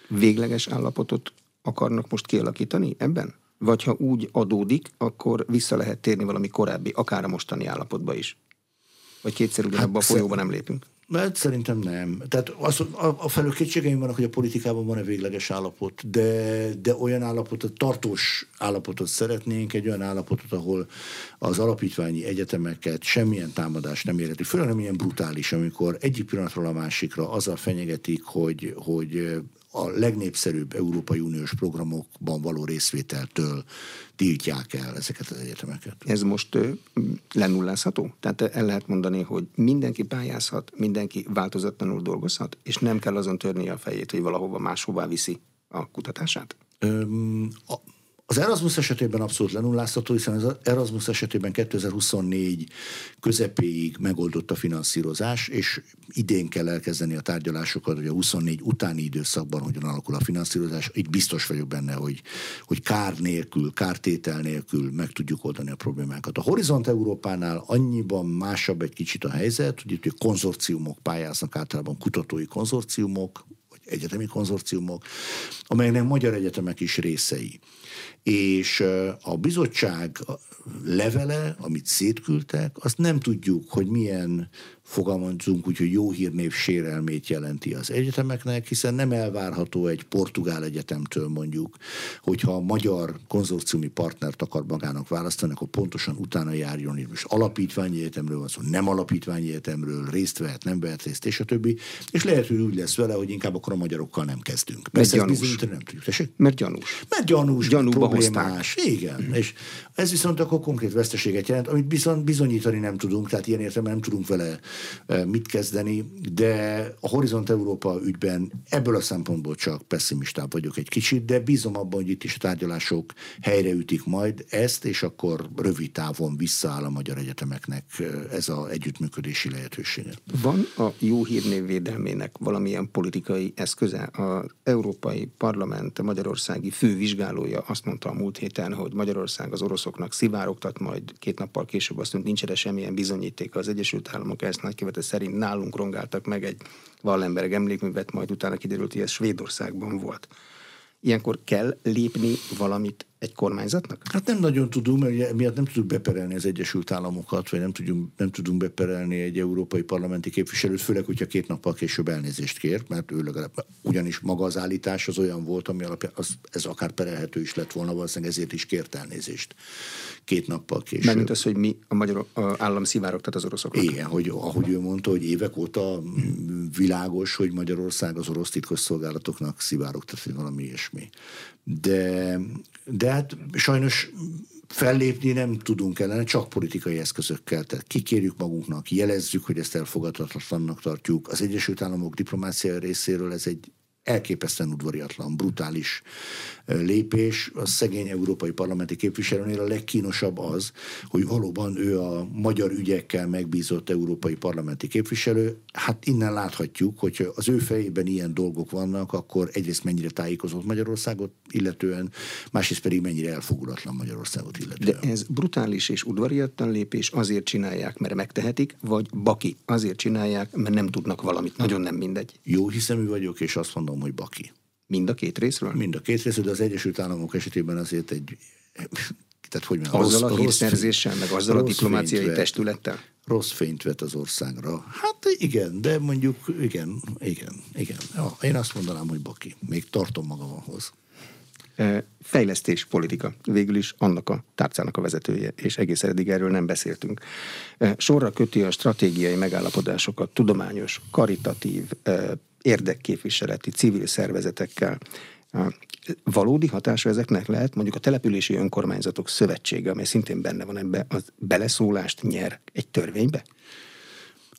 Végleges állapotot akarnak most kialakítani ebben? Vagy ha úgy adódik, akkor vissza lehet térni valami korábbi, akár a mostani állapotba is? Vagy kétszer ugyanabban hát, a folyóban nem lépünk? Mert szerintem nem. Tehát az, a, a felől kétségeim vannak, hogy a politikában van-e végleges állapot, de, de olyan állapotot, tartós állapotot szeretnénk, egy olyan állapotot, ahol az alapítványi egyetemeket semmilyen támadás nem érheti. Főleg nem ilyen brutális, amikor egyik pillanatról a másikra azzal fenyegetik, hogy, hogy a legnépszerűbb Európai Uniós programokban való részvételtől tiltják el ezeket az egyetemeket. Ez most ö, lenullázható? Tehát el lehet mondani, hogy mindenki pályázhat, mindenki változatlanul dolgozhat, és nem kell azon törni a fejét, hogy valahova máshová viszi a kutatását? Öm, a, az Erasmus esetében abszolút lenullázható, hiszen az Erasmus esetében 2024 közepéig megoldott a finanszírozás, és idén kell elkezdeni a tárgyalásokat, hogy a 24 utáni időszakban hogyan alakul a finanszírozás. Itt biztos vagyok benne, hogy, hogy kár nélkül, kártétel nélkül meg tudjuk oldani a problémákat. A Horizont Európánál annyiban másabb egy kicsit a helyzet, hogy itt konzorciumok pályáznak általában kutatói konzorciumok, egyetemi konzorciumok, amelynek magyar egyetemek is részei. És a bizottság levele, amit szétküldtek, azt nem tudjuk, hogy milyen fogalmazunk úgy, hogy jó hírnév sérelmét jelenti az egyetemeknek, hiszen nem elvárható egy portugál egyetemtől mondjuk, hogyha a magyar konzorciumi partnert akar magának választani, akkor pontosan utána járjon, hogy most alapítványi egyetemről van szó, nem alapítványi egyetemről, részt vehet, nem vehet részt, és a többi. És lehet, hogy úgy lesz vele, hogy inkább akkor a magyarokkal nem kezdünk. Persze Mert gyanús. nem tudjuk. Tessék? Mert gyanús. Mert gyanús, Gyanúba problémás. Hozták. Igen. Mm. És ez viszont akkor konkrét veszteséget jelent, amit viszont bizonyítani nem tudunk, tehát ilyen értelemben nem tudunk vele mit kezdeni, de a Horizont Európa ügyben ebből a szempontból csak pessimistább vagyok egy kicsit, de bízom abban, hogy itt is a tárgyalások helyreütik majd ezt, és akkor rövid távon visszaáll a magyar egyetemeknek ez az együttműködési lehetősége. Van a jó hírnév védelmének valamilyen politikai eszköze? Az Európai Parlament magyarországi fővizsgálója azt mondta a múlt héten, hogy Magyarország az oroszoknak szivárogtat, majd két nappal később azt mondta, nincs erre semmilyen bizonyíték. Az Egyesült Államok ezt nagykövete szerint nálunk rongáltak meg egy Wallenberg emlékművet, majd utána kiderült, hogy ez Svédországban volt. Ilyenkor kell lépni valamit egy kormányzatnak? Hát nem nagyon tudunk, mert miatt nem tudjuk beperelni az Egyesült Államokat, vagy nem tudunk, nem tudunk beperelni egy európai parlamenti képviselőt, főleg, hogyha két nappal később elnézést kér, mert ő legalább, ugyanis maga az állítás az olyan volt, ami alapján az, ez akár perelhető is lett volna, valószínűleg ezért is kért elnézést két nappal később. Mármint az, hogy mi a magyar állam szivárogtat az oroszoknak. Igen, hogy, ahogy ő mondta, hogy évek óta világos, hogy Magyarország az orosz titkosszolgálatoknak szivárogtat, hogy valami ilyesmi. De, de hát sajnos fellépni nem tudunk ellene, csak politikai eszközökkel. Tehát kikérjük magunknak, jelezzük, hogy ezt elfogadhatatlannak tartjuk. Az Egyesült Államok diplomáciai részéről ez egy elképesztően udvariatlan, brutális lépés. A szegény európai parlamenti képviselőnél a legkínosabb az, hogy valóban ő a magyar ügyekkel megbízott európai parlamenti képviselő. Hát innen láthatjuk, hogy az ő fejében ilyen dolgok vannak, akkor egyrészt mennyire tájékozott Magyarországot illetően, másrészt pedig mennyire elfogulatlan Magyarországot illetően. De ez brutális és udvariatlan lépés azért csinálják, mert megtehetik, vagy baki azért csinálják, mert nem tudnak valamit. Nagyon nem mindegy. Jó hiszemű vagyok, és azt mondom, hogy baki. Mind a két részről? Mind a két részről, de az Egyesült Államok esetében azért egy tehát hogy mondjam, azzal rossz, a hírszerzéssel, meg azzal a diplomáciai vet, testülettel? Rossz fényt vet az országra. Hát igen, de mondjuk igen, igen, igen. Ja, én azt mondanám, hogy baki. Még tartom magam ahhoz. Fejlesztés politika. Végül is annak a tárcának a vezetője, és egész eddig erről nem beszéltünk. Sorra köti a stratégiai megállapodásokat tudományos, karitatív, érdekképviseleti civil szervezetekkel. Valódi hatása ezeknek lehet mondjuk a települési önkormányzatok szövetsége, amely szintén benne van ebbe, az beleszólást nyer egy törvénybe?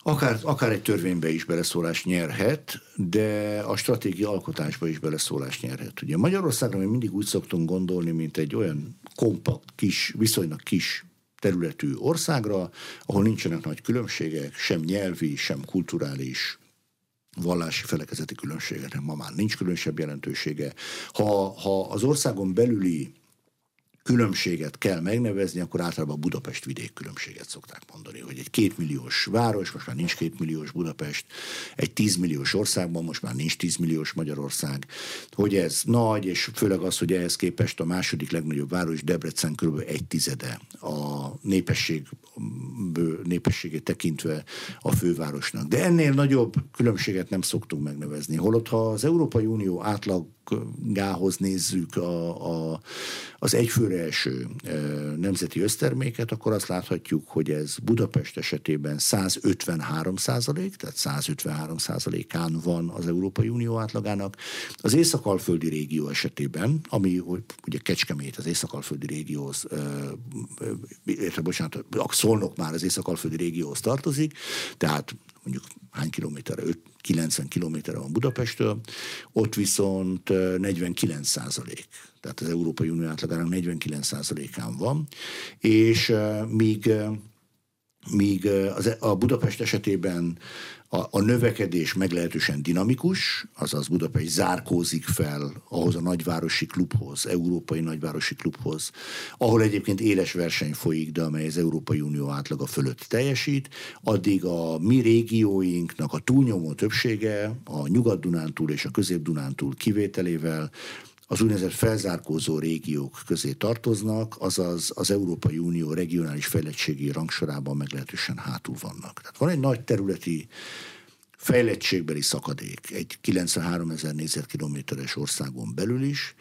Akár, akár egy törvénybe is beleszólást nyerhet, de a stratégia alkotásba is beleszólást nyerhet. Ugye Magyarországra mi mindig úgy szoktunk gondolni, mint egy olyan kompakt, kis, viszonylag kis területű országra, ahol nincsenek nagy különbségek, sem nyelvi, sem kulturális, vallási felekezeti különbségeknek ma már nincs különösebb jelentősége. Ha, ha az országon belüli különbséget kell megnevezni, akkor általában Budapest vidék különbséget szokták mondani, hogy egy kétmilliós város, most már nincs kétmilliós Budapest, egy tízmilliós országban, most már nincs tízmilliós Magyarország, hogy ez nagy, és főleg az, hogy ehhez képest a második legnagyobb város Debrecen kb. egy tizede a népesség, népességét tekintve a fővárosnak. De ennél nagyobb különbséget nem szoktunk megnevezni. Holott, ha az Európai Unió átlag gához nézzük a, a, az egyfőre eső e, nemzeti összterméket, akkor azt láthatjuk, hogy ez Budapest esetében 153 százalék, tehát 153 százalékán van az Európai Unió átlagának. Az Észak-Alföldi régió esetében, ami ugye Kecskemét az Észak-Alföldi régióhoz, illetve bocsánat, Szolnok már az Észak-Alföldi régióhoz tartozik, tehát mondjuk hány kilométerre, 90 kilométerre van Budapesttől, ott viszont 49 százalék, tehát az Európai Unió átlagának 49 százalékán van, és míg míg az, a Budapest esetében a, a növekedés meglehetősen dinamikus, azaz Budapest zárkózik fel ahhoz a nagyvárosi klubhoz, európai nagyvárosi klubhoz, ahol egyébként éles verseny folyik, de amely az Európai Unió átlaga fölött teljesít, addig a mi régióinknak a túlnyomó többsége a Nyugat-Dunántúl és a Közép-Dunántúl kivételével az úgynevezett felzárkózó régiók közé tartoznak, azaz az Európai Unió regionális fejlettségi rangsorában meglehetősen hátul vannak. Tehát van egy nagy területi fejlettségbeli szakadék, egy 93 ezer négyzetkilométeres országon belül is,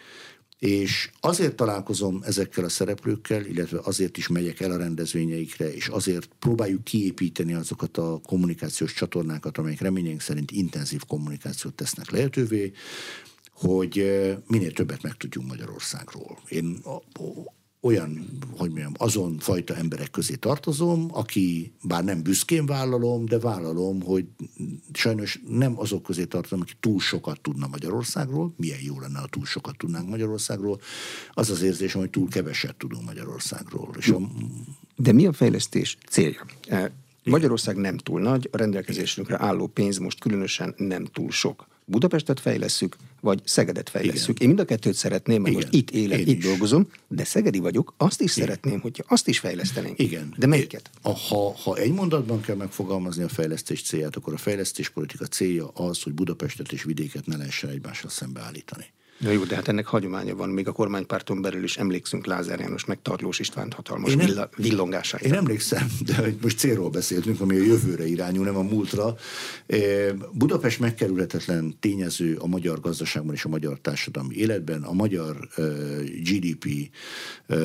és azért találkozom ezekkel a szereplőkkel, illetve azért is megyek el a rendezvényeikre, és azért próbáljuk kiépíteni azokat a kommunikációs csatornákat, amelyek reményeink szerint intenzív kommunikációt tesznek lehetővé, hogy minél többet megtudjunk Magyarországról. Én olyan, hogy mondjam, azon fajta emberek közé tartozom, aki bár nem büszkén vállalom, de vállalom, hogy sajnos nem azok közé tartozom, aki túl sokat tudna Magyarországról, milyen jó lenne, ha túl sokat tudnánk Magyarországról, az az érzésem, hogy túl keveset tudunk Magyarországról. És a... De mi a fejlesztés célja? Magyarország nem túl nagy, a rendelkezésünkre álló pénz most különösen nem túl sok. Budapestet fejlesszük, vagy Szegedet fejlesszük. Igen. Én mind a kettőt szeretném, mert Igen. most itt élek, Én itt is. dolgozom, de szegedi vagyok, azt is Igen. szeretném, hogyha azt is fejlesztenénk. Igen. De melyiket? Ha, ha egy mondatban kell megfogalmazni a fejlesztés célját, akkor a fejlesztés politika célja az, hogy Budapestet és vidéket ne lehessen egymással szembeállítani. Na jó, de hát ennek hagyománya van, még a kormánypárton belül is emlékszünk Lázár János meg Tarlós István hatalmas én nem, villongására. Én emlékszem, de most célról beszéltünk, ami a jövőre irányul, nem a múltra. E, Budapest megkerülhetetlen tényező a magyar gazdaságban és a magyar társadalmi életben. A magyar e, GDP e,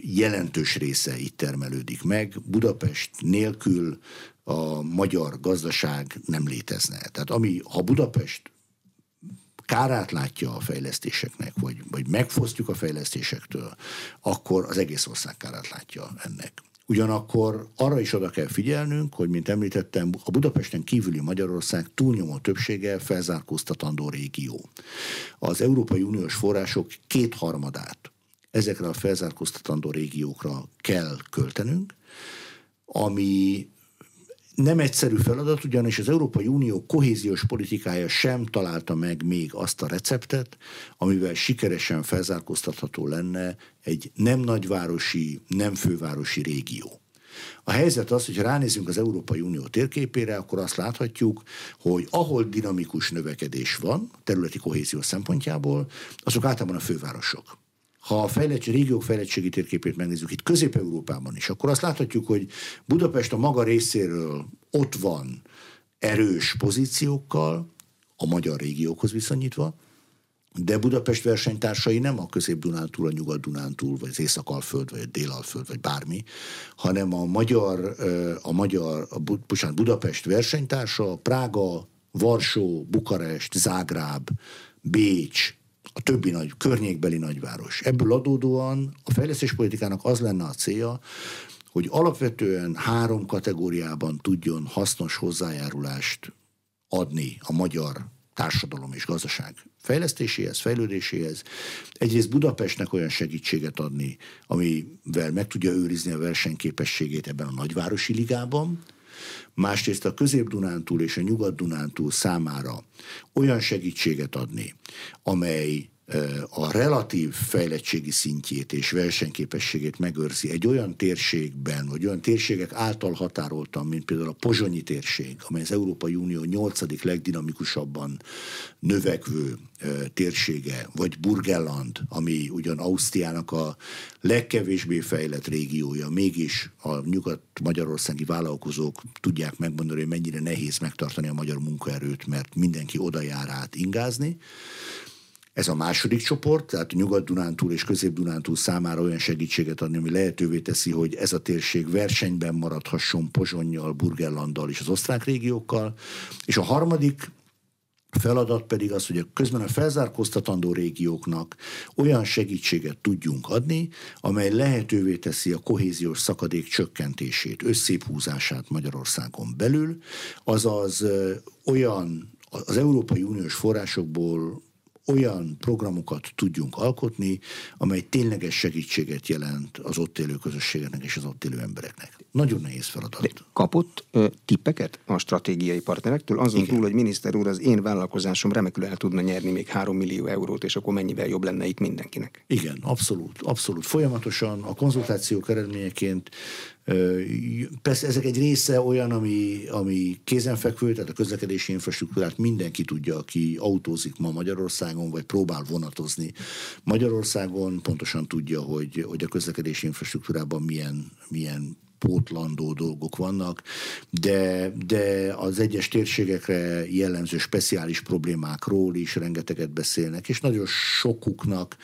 jelentős része itt termelődik meg. Budapest nélkül a magyar gazdaság nem létezne. Tehát ami, ha Budapest kárát látja a fejlesztéseknek, vagy, vagy megfosztjuk a fejlesztésektől, akkor az egész ország kárát látja ennek. Ugyanakkor arra is oda kell figyelnünk, hogy, mint említettem, a Budapesten kívüli Magyarország túlnyomó többsége felzárkóztatandó régió. Az Európai Uniós források kétharmadát ezekre a felzárkóztatandó régiókra kell költenünk, ami nem egyszerű feladat, ugyanis az Európai Unió kohéziós politikája sem találta meg még azt a receptet, amivel sikeresen felzárkóztatható lenne egy nem nagyvárosi, nem fővárosi régió. A helyzet az, hogy ránézünk az Európai Unió térképére, akkor azt láthatjuk, hogy ahol dinamikus növekedés van, területi kohézió szempontjából, azok általában a fővárosok. Ha a fejlettség, régiók fejlettségi térképét megnézzük itt Közép-Európában is, akkor azt láthatjuk, hogy Budapest a maga részéről ott van erős pozíciókkal, a magyar régiókhoz viszonyítva, de Budapest versenytársai nem a Közép-Dunántúl, a Nyugat-Dunántúl, vagy az Észak-Alföld, vagy a Dél-Alföld, vagy bármi, hanem a magyar, a magyar a bocsánat, Budapest versenytársa Prága, Varsó, Bukarest, Zágráb, Bécs, a többi nagy, környékbeli nagyváros. Ebből adódóan a fejlesztéspolitikának az lenne a célja, hogy alapvetően három kategóriában tudjon hasznos hozzájárulást adni a magyar társadalom és gazdaság fejlesztéséhez, fejlődéséhez. Egyrészt Budapestnek olyan segítséget adni, amivel meg tudja őrizni a versenyképességét ebben a nagyvárosi ligában, másrészt a Közép-Dunántúl és a Nyugat-Dunántúl számára olyan segítséget adni, amely a relatív fejlettségi szintjét és versenyképességét megőrzi egy olyan térségben, vagy olyan térségek által határoltam, mint például a pozsonyi térség, amely az Európai Unió nyolcadik legdinamikusabban növekvő térsége, vagy Burgenland, ami ugyan Ausztriának a legkevésbé fejlett régiója, mégis a nyugat-magyarországi vállalkozók tudják megmondani, hogy mennyire nehéz megtartani a magyar munkaerőt, mert mindenki oda jár át ingázni. Ez a második csoport, tehát Nyugat-Dunántúl és Közép-Dunántúl számára olyan segítséget adni, ami lehetővé teszi, hogy ez a térség versenyben maradhasson Pozsonnyal, Burgerlanddal és az osztrák régiókkal. És a harmadik feladat pedig az, hogy a közben a felzárkóztatandó régióknak olyan segítséget tudjunk adni, amely lehetővé teszi a kohéziós szakadék csökkentését, összéphúzását Magyarországon belül, azaz olyan az Európai Uniós forrásokból olyan programokat tudjunk alkotni, amely tényleges segítséget jelent az ott élő közösségeknek és az ott élő embereknek. Nagyon nehéz feladat. De kapott ö, tippeket a stratégiai partnerektől? Azon Igen. túl, hogy miniszter úr, az én vállalkozásom remekül el tudna nyerni még 3 millió eurót, és akkor mennyivel jobb lenne itt mindenkinek? Igen, abszolút, abszolút. Folyamatosan a konzultációk eredményeként Persze ezek egy része olyan, ami, ami kézenfekvő, tehát a közlekedési infrastruktúrát mindenki tudja, aki autózik ma Magyarországon, vagy próbál vonatozni Magyarországon, pontosan tudja, hogy, hogy a közlekedési infrastruktúrában milyen, milyen pótlandó dolgok vannak, de, de az egyes térségekre jellemző speciális problémákról is rengeteget beszélnek, és nagyon sokuknak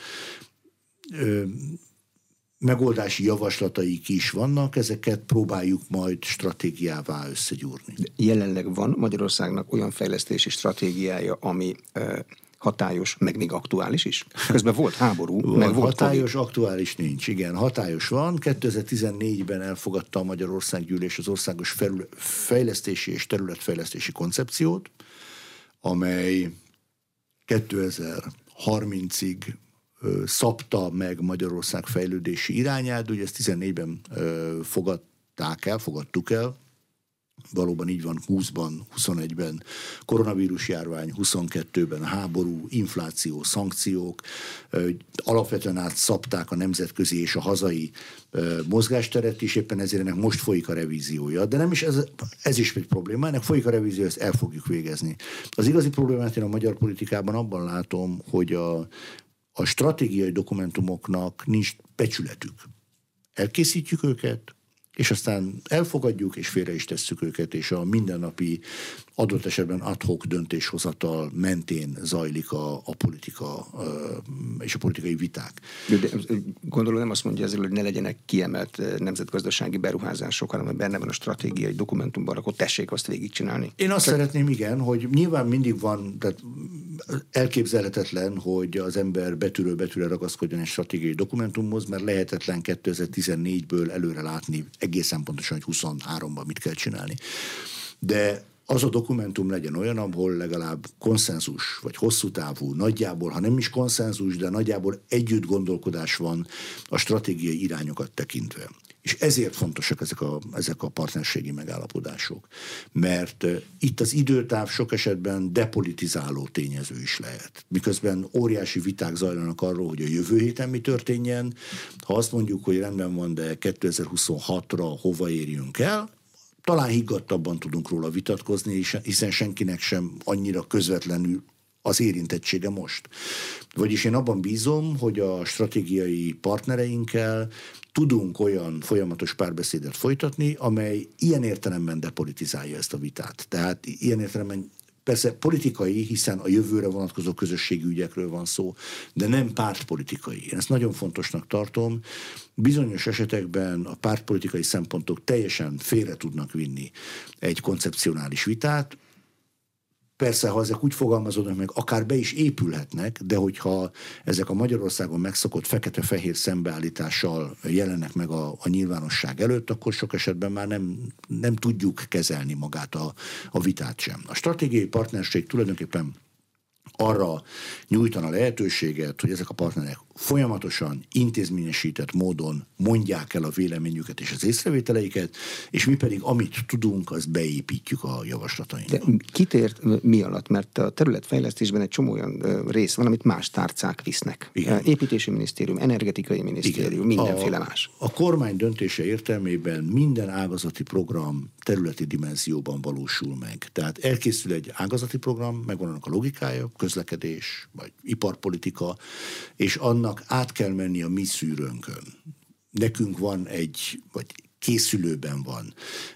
megoldási javaslataik is vannak, ezeket próbáljuk majd stratégiává összegyúrni. Jelenleg van Magyarországnak olyan fejlesztési stratégiája, ami hatályos, meg még aktuális is? Közben volt háború, van, meg volt Hatályos, COVID. aktuális nincs, igen. Hatályos van. 2014-ben elfogadta a Magyarországgyűlés az országos felül, fejlesztési és területfejlesztési koncepciót, amely 2030-ig szabta meg Magyarország fejlődési irányát, ugye ezt 14-ben fogadták el, fogadtuk el, valóban így van 20-ban, 21-ben koronavírus járvány, 22-ben háború, infláció, szankciók, alapvetően átszapták a nemzetközi és a hazai mozgásteret is, éppen ezért ennek most folyik a revíziója. De nem is ez, ez is egy probléma, ennek folyik a revízió, ezt el fogjuk végezni. Az igazi problémát én a magyar politikában abban látom, hogy a a stratégiai dokumentumoknak nincs becsületük. Elkészítjük őket, és aztán elfogadjuk, és félre is tesszük őket, és a mindennapi adott esetben adhok döntéshozatal mentén zajlik a, a politika és a politikai viták. De, de gondolom nem azt mondja ezzel, hogy ne legyenek kiemelt nemzetgazdasági beruházások, hanem hogy benne van a stratégiai dokumentumban, akkor tessék azt végigcsinálni. Én azt Csak... szeretném, igen, hogy nyilván mindig van, tehát elképzelhetetlen, hogy az ember betűről betűre ragaszkodjon egy stratégiai dokumentumhoz, mert lehetetlen 2014-ből előre látni egészen pontosan, hogy 23-ban mit kell csinálni. De az a dokumentum legyen olyan, ahol legalább konszenzus, vagy hosszú távú, nagyjából, ha nem is konszenzus, de nagyjából együtt gondolkodás van a stratégiai irányokat tekintve. És ezért fontosak ezek a, ezek a partnerségi megállapodások. Mert itt az időtáv sok esetben depolitizáló tényező is lehet. Miközben óriási viták zajlanak arról, hogy a jövő héten mi történjen. Ha azt mondjuk, hogy rendben van, de 2026-ra hova érjünk el, talán higgadtabban tudunk róla vitatkozni, hiszen senkinek sem annyira közvetlenül az érintettsége most. Vagyis én abban bízom, hogy a stratégiai partnereinkkel tudunk olyan folyamatos párbeszédet folytatni, amely ilyen értelemben depolitizálja ezt a vitát. Tehát ilyen értelemben Persze politikai, hiszen a jövőre vonatkozó közösségi ügyekről van szó, de nem pártpolitikai. Én ezt nagyon fontosnak tartom. Bizonyos esetekben a pártpolitikai szempontok teljesen félre tudnak vinni egy koncepcionális vitát, Persze, ha ezek úgy fogalmazódnak meg, akár be is épülhetnek, de hogyha ezek a Magyarországon megszokott fekete-fehér szembeállítással jelennek meg a, a nyilvánosság előtt, akkor sok esetben már nem, nem tudjuk kezelni magát a, a vitát sem. A stratégiai partnerség tulajdonképpen arra nyújtana lehetőséget, hogy ezek a partnerek folyamatosan, intézményesített módon mondják el a véleményüket és az észrevételeiket, és mi pedig amit tudunk, az beépítjük a javaslatainkba. De kitért mi alatt? Mert a területfejlesztésben egy csomó olyan rész van, amit más tárcák visznek. Igen. Építési minisztérium, energetikai minisztérium, Igen. mindenféle a, más. A kormány döntése értelmében minden ágazati program területi dimenzióban valósul meg. Tehát elkészül egy ágazati program, megvan annak a logikája, közlekedés, vagy iparpolitika, és annak át kell menni a mi szűrőnkön. Nekünk van egy, vagy készülőben van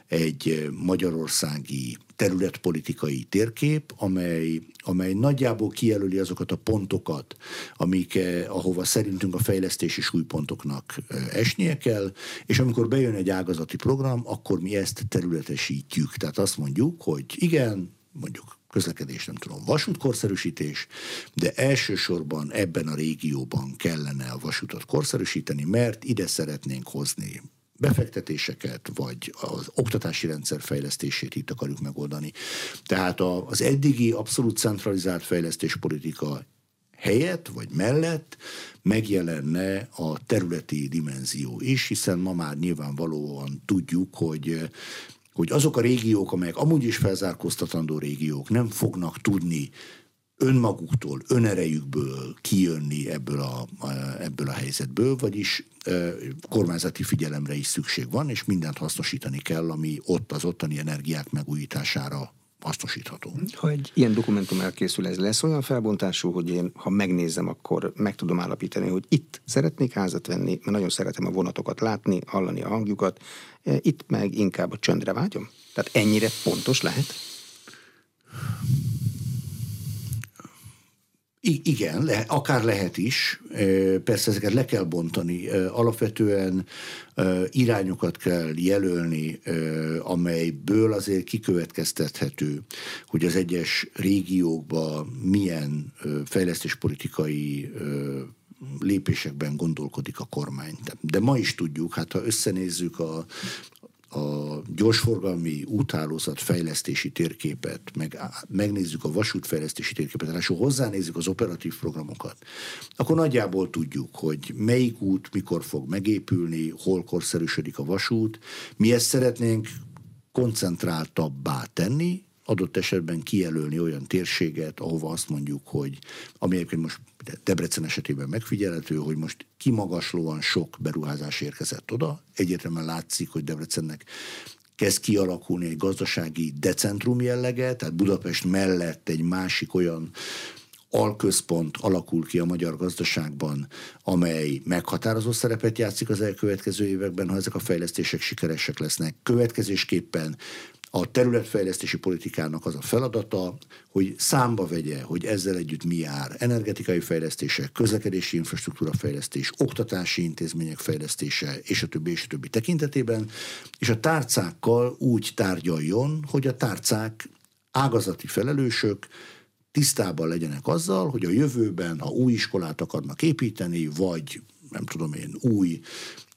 egy magyarországi területpolitikai térkép, amely, amely nagyjából kijelöli azokat a pontokat, amik, eh, ahova szerintünk a fejlesztési súlypontoknak eh, esnie kell, és amikor bejön egy ágazati program, akkor mi ezt területesítjük. Tehát azt mondjuk, hogy igen, mondjuk közlekedés, nem tudom, vasútkorszerűsítés, de elsősorban ebben a régióban kellene a vasútot korszerűsíteni, mert ide szeretnénk hozni befektetéseket, vagy az oktatási rendszer fejlesztését itt akarjuk megoldani. Tehát az eddigi abszolút centralizált fejlesztéspolitika helyett vagy mellett megjelenne a területi dimenzió is, hiszen ma már nyilvánvalóan tudjuk, hogy hogy azok a régiók, amelyek amúgy is felzárkóztatandó régiók nem fognak tudni önmaguktól, önerejükből kijönni ebből a, ebből a helyzetből, vagyis kormányzati figyelemre is szükség van, és mindent hasznosítani kell, ami ott az ottani energiák megújítására hasznosítható. Ha egy ilyen dokumentum elkészül, ez lesz olyan felbontású, hogy én, ha megnézem, akkor meg tudom állapítani, hogy itt szeretnék házat venni, mert nagyon szeretem a vonatokat látni, hallani a hangjukat, itt meg inkább a csöndre vágyom? Tehát ennyire pontos lehet? I- igen, le, akár lehet is. Persze ezeket le kell bontani. Alapvetően irányokat kell jelölni, amelyből azért kikövetkeztethető, hogy az egyes régiókban milyen fejlesztéspolitikai lépésekben gondolkodik a kormány. De ma is tudjuk, hát ha összenézzük a, a gyorsforgalmi úthálózat fejlesztési térképet, meg megnézzük a vasútfejlesztési térképet, ráadásul hozzánézzük az operatív programokat, akkor nagyjából tudjuk, hogy melyik út mikor fog megépülni, hol korszerűsödik a vasút. Mi ezt szeretnénk koncentráltabbá tenni, adott esetben kijelölni olyan térséget, ahova azt mondjuk, hogy ami egyébként most Debrecen esetében megfigyelhető, hogy most kimagaslóan sok beruházás érkezett oda. Egyértelműen látszik, hogy Debrecennek kezd kialakulni egy gazdasági decentrum jellege, tehát Budapest mellett egy másik olyan alközpont alakul ki a magyar gazdaságban, amely meghatározó szerepet játszik az elkövetkező években, ha ezek a fejlesztések sikeresek lesznek. Következésképpen a területfejlesztési politikának az a feladata, hogy számba vegye, hogy ezzel együtt mi jár. Energetikai fejlesztések, közlekedési infrastruktúra fejlesztés, oktatási intézmények fejlesztése, és a többi, és a többi tekintetében, és a tárcákkal úgy tárgyaljon, hogy a tárcák ágazati felelősök tisztában legyenek azzal, hogy a jövőben, ha új iskolát akarnak építeni, vagy nem tudom én, új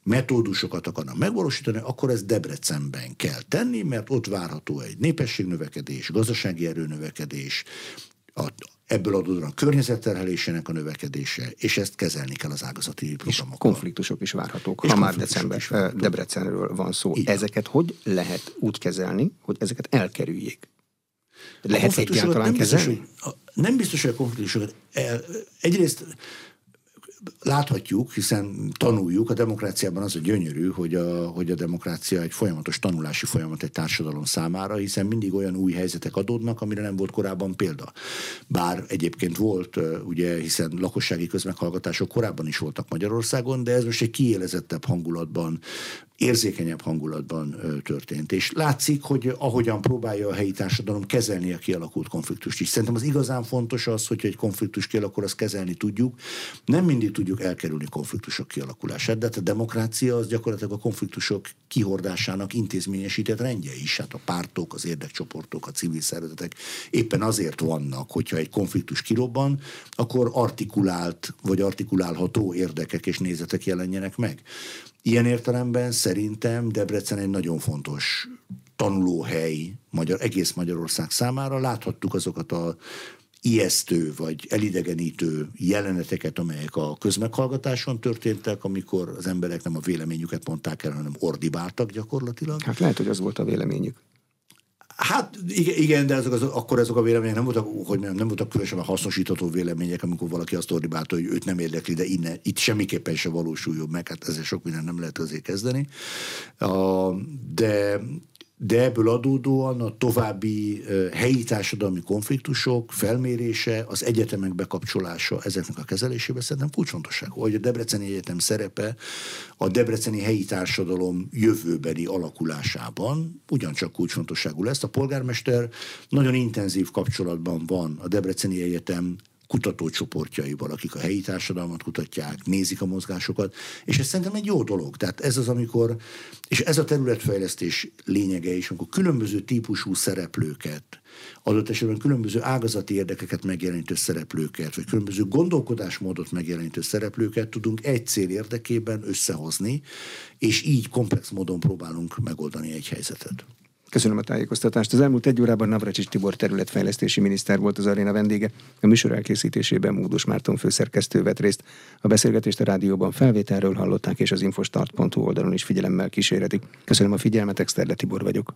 metódusokat akarnak megvalósítani, akkor ezt Debrecenben kell tenni, mert ott várható egy népességnövekedés, gazdasági erőnövekedés, a, ebből adódóan a környezetterhelésének a növekedése, és ezt kezelni kell az ágazati programokkal. És konfliktusok is várhatók, és ha már december, is várhatók. Debrecenről van szó. Igen. Ezeket hogy lehet úgy kezelni, hogy ezeket elkerüljék? Lehet egyáltalán nem kezelni? Biztos, hogy, nem biztos, hogy a konfliktusokat el, egyrészt láthatjuk, hiszen tanuljuk, a demokráciában az a gyönyörű, hogy a, hogy a demokrácia egy folyamatos tanulási folyamat egy társadalom számára, hiszen mindig olyan új helyzetek adódnak, amire nem volt korábban példa. Bár egyébként volt, ugye, hiszen lakossági közmeghallgatások korábban is voltak Magyarországon, de ez most egy kiélezettebb hangulatban érzékenyebb hangulatban történt. És látszik, hogy ahogyan próbálja a helyi társadalom kezelni a kialakult konfliktust is. Szerintem az igazán fontos az, hogy egy konfliktus kialakul, azt kezelni tudjuk. Nem mindig tudjuk elkerülni konfliktusok kialakulását, de hát a demokrácia az gyakorlatilag a konfliktusok kihordásának intézményesített rendje is. Hát a pártok, az érdekcsoportok, a civil szervezetek éppen azért vannak, hogyha egy konfliktus kirobban, akkor artikulált vagy artikulálható érdekek és nézetek jelenjenek meg. Ilyen értelemben szerintem Debrecen egy nagyon fontos tanulóhely magyar, egész Magyarország számára. Láthattuk azokat a ijesztő vagy elidegenítő jeleneteket, amelyek a közmeghallgatáson történtek, amikor az emberek nem a véleményüket mondták el, hanem ordibáltak gyakorlatilag. Hát lehet, hogy az volt a véleményük. Hát igen, de ezek az, akkor ezek a vélemények nem voltak, hogy nem, nem voltak különösen hasznosítható vélemények, amikor valaki azt ordibálta, hogy őt nem érdekli, de innen, itt semmiképpen se valósuljon meg, hát ezzel sok minden nem lehet azért kezdeni. Uh, de de ebből adódóan a további helyi társadalmi konfliktusok felmérése, az egyetemek bekapcsolása ezeknek a kezelésébe szerintem kulcsfontosságú. Hogy a Debreceni Egyetem szerepe a debreceni helyi társadalom jövőbeli alakulásában ugyancsak kulcsfontosságú lesz. A polgármester nagyon intenzív kapcsolatban van a Debreceni Egyetem kutatócsoportjaival, akik a helyi társadalmat kutatják, nézik a mozgásokat, és ez szerintem egy jó dolog. Tehát ez az, amikor, és ez a területfejlesztés lényege is, amikor különböző típusú szereplőket, adott esetben különböző ágazati érdekeket megjelenítő szereplőket, vagy különböző gondolkodásmódot megjelenítő szereplőket tudunk egy cél érdekében összehozni, és így komplex módon próbálunk megoldani egy helyzetet. Köszönöm a tájékoztatást. Az elmúlt egy órában Navracsics Tibor területfejlesztési miniszter volt az aréna vendége. A műsor elkészítésében Módos Márton főszerkesztő vett részt. A beszélgetést a rádióban felvételről hallották, és az infostart.hu oldalon is figyelemmel kíséretik. Köszönöm a figyelmet, Exterde Tibor vagyok.